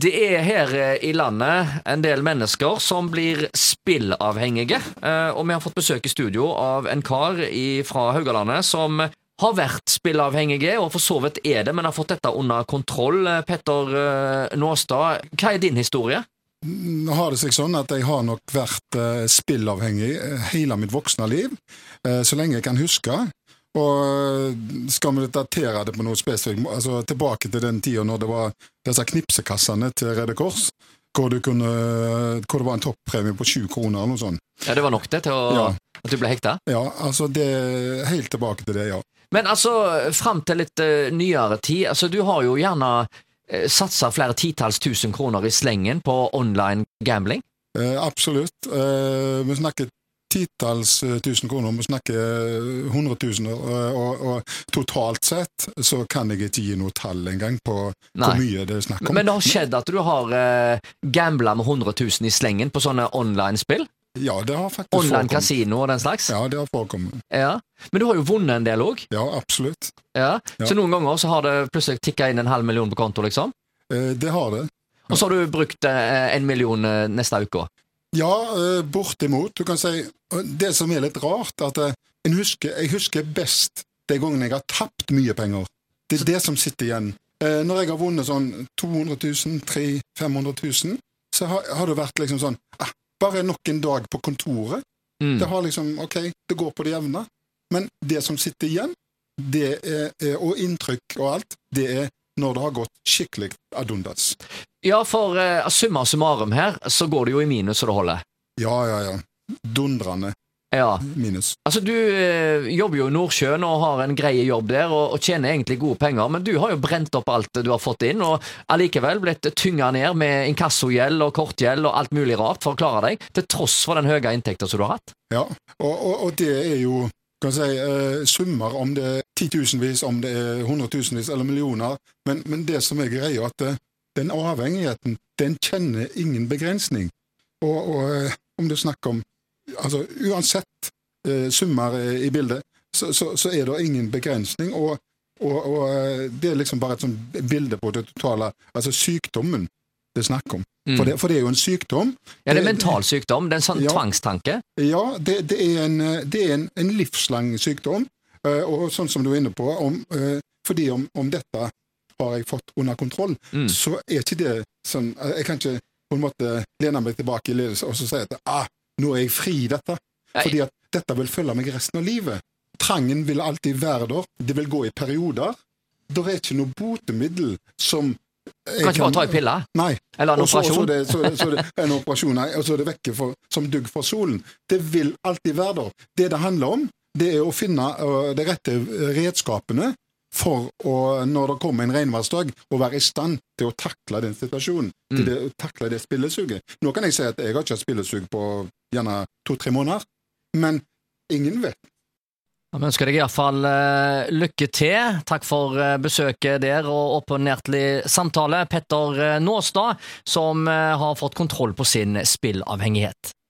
Det er her eh, i landet en del mennesker som blir spillavhengige. Eh, Og vi har fått besøk i studio av en kar fra Haugalandet som har vært spillavhengige, og for så vidt er det, men har fått dette under kontroll. Eh, Petter Nåstad, hva er din historie? Nå har det seg sånn at jeg har nok vært spillavhengig hele mitt voksne liv, så lenge jeg kan huske. Og eh, skal vi datere det på noe spesifikt, altså tilbake til den tida når det var disse knipsekassene til Røde Kors, hvor, kunne, hvor det var en toppremie på sju kroner eller noe sånt. Ja, Det var nok det til å, Ja. at du ble hekta? Ja, altså det Helt tilbake til det, ja. Men altså, fram til litt uh, nyere tid, altså du har jo gjerne uh, satsa flere titalls tusen kroner i slengen på online gambling. Eh, absolutt. Eh, vi snakker titalls eh, tusen kroner, vi snakker eh, hundretusener, og, og, og totalt sett så kan jeg ikke gi noe tall engang på Nei. hvor mye det er snakk om. Men det har skjedd at du har uh, gambla med 100 000 i slengen på sånne online-spill? ja, det har faktisk Online forekommet. kasino og den slags? Ja, det har forekommet. Ja. Men du har jo vunnet en del òg. Ja, absolutt. Ja. Ja. Så noen ganger så har det plutselig tikka inn en halv million på konto, liksom. Eh, det har det. Og så har du brukt eh, en million eh, neste uke. Ja, eh, bortimot. Du kan si Det som er litt rart, at jeg husker, jeg husker best de gangene jeg har tapt mye penger. Det er det som sitter igjen. Eh, Når jeg har vunnet sånn 200 000, 300 500 000, så har, har det vært liksom sånn ah, Bare nok en dag på kontoret. Mm. Det har liksom OK, det går på det jevne. Men det som sitter igjen, det er, og inntrykk og alt, det er når det har gått skikkelig ad undas. Ja, for uh, summa summarum her, så går det jo i minus så det holder. Ja, ja, ja. Dundrende Ja. minus. Altså, Du uh, jobber jo i Nordsjøen og har en grei jobb der, og, og tjener egentlig gode penger, men du har jo brent opp alt du har fått inn, og allikevel blitt tynga ned med inkassogjeld og kortgjeld og alt mulig rart for å klare deg, til tross for den høye inntekta som du har hatt. Ja, og, og, og det er jo kan si, eh, summer, om det er titusenvis, om det er hundretusenvis eller millioner, men, men det som er greia, at eh, den avhengigheten, den kjenner ingen begrensning. Og, og eh, om du snakker om altså Uansett eh, summer eh, i bildet, så, så, så er det ingen begrensning. Og, og, og eh, det er liksom bare et sånt bilde på det totale Altså sykdommen det er snakk om. For, det, for det er jo en sykdom. Ja, det er mental sykdom, det er en sånn Ja. tvangstanke. Ja, det, det er, en, det er en, en livslang sykdom, og sånn som du er inne på, om, fordi om, om dette har jeg fått under kontroll, Mm. så er ikke det sånn eh, Jeg kan ikke på en måte lene meg tilbake i ledelse og så si at ah, nå er jeg fri i dette. Nei. Fordi at dette vil følge meg resten av livet. Trangen vil alltid være der. Det vil gå i perioder. Det er ikke noe botemiddel som jeg Kan ikke bare ta en pille, Nei. eller en operasjon. er det, så, det- så det en operasjon, nei, og så er det vekke for, som dugg fra solen. Det vil alltid være der. Det det handler om, det er å finne uh, de rette redskapene for å, når det kommer en regnværsdag, å være i stand til å takle den situasjonen. Til Mm. det, å takle det spillesuget. Nå kan jeg si at jeg har ikke hatt spillesug på gjerne to-tre måneder, men ingen vet. Ja, Vi ønsker deg iallfall uh, lykke til. Takk for eh, besøket der og åpenhjertig samtale. Petter eh, Nåstad, som eh, har fått kontroll på sin spillavhengighet.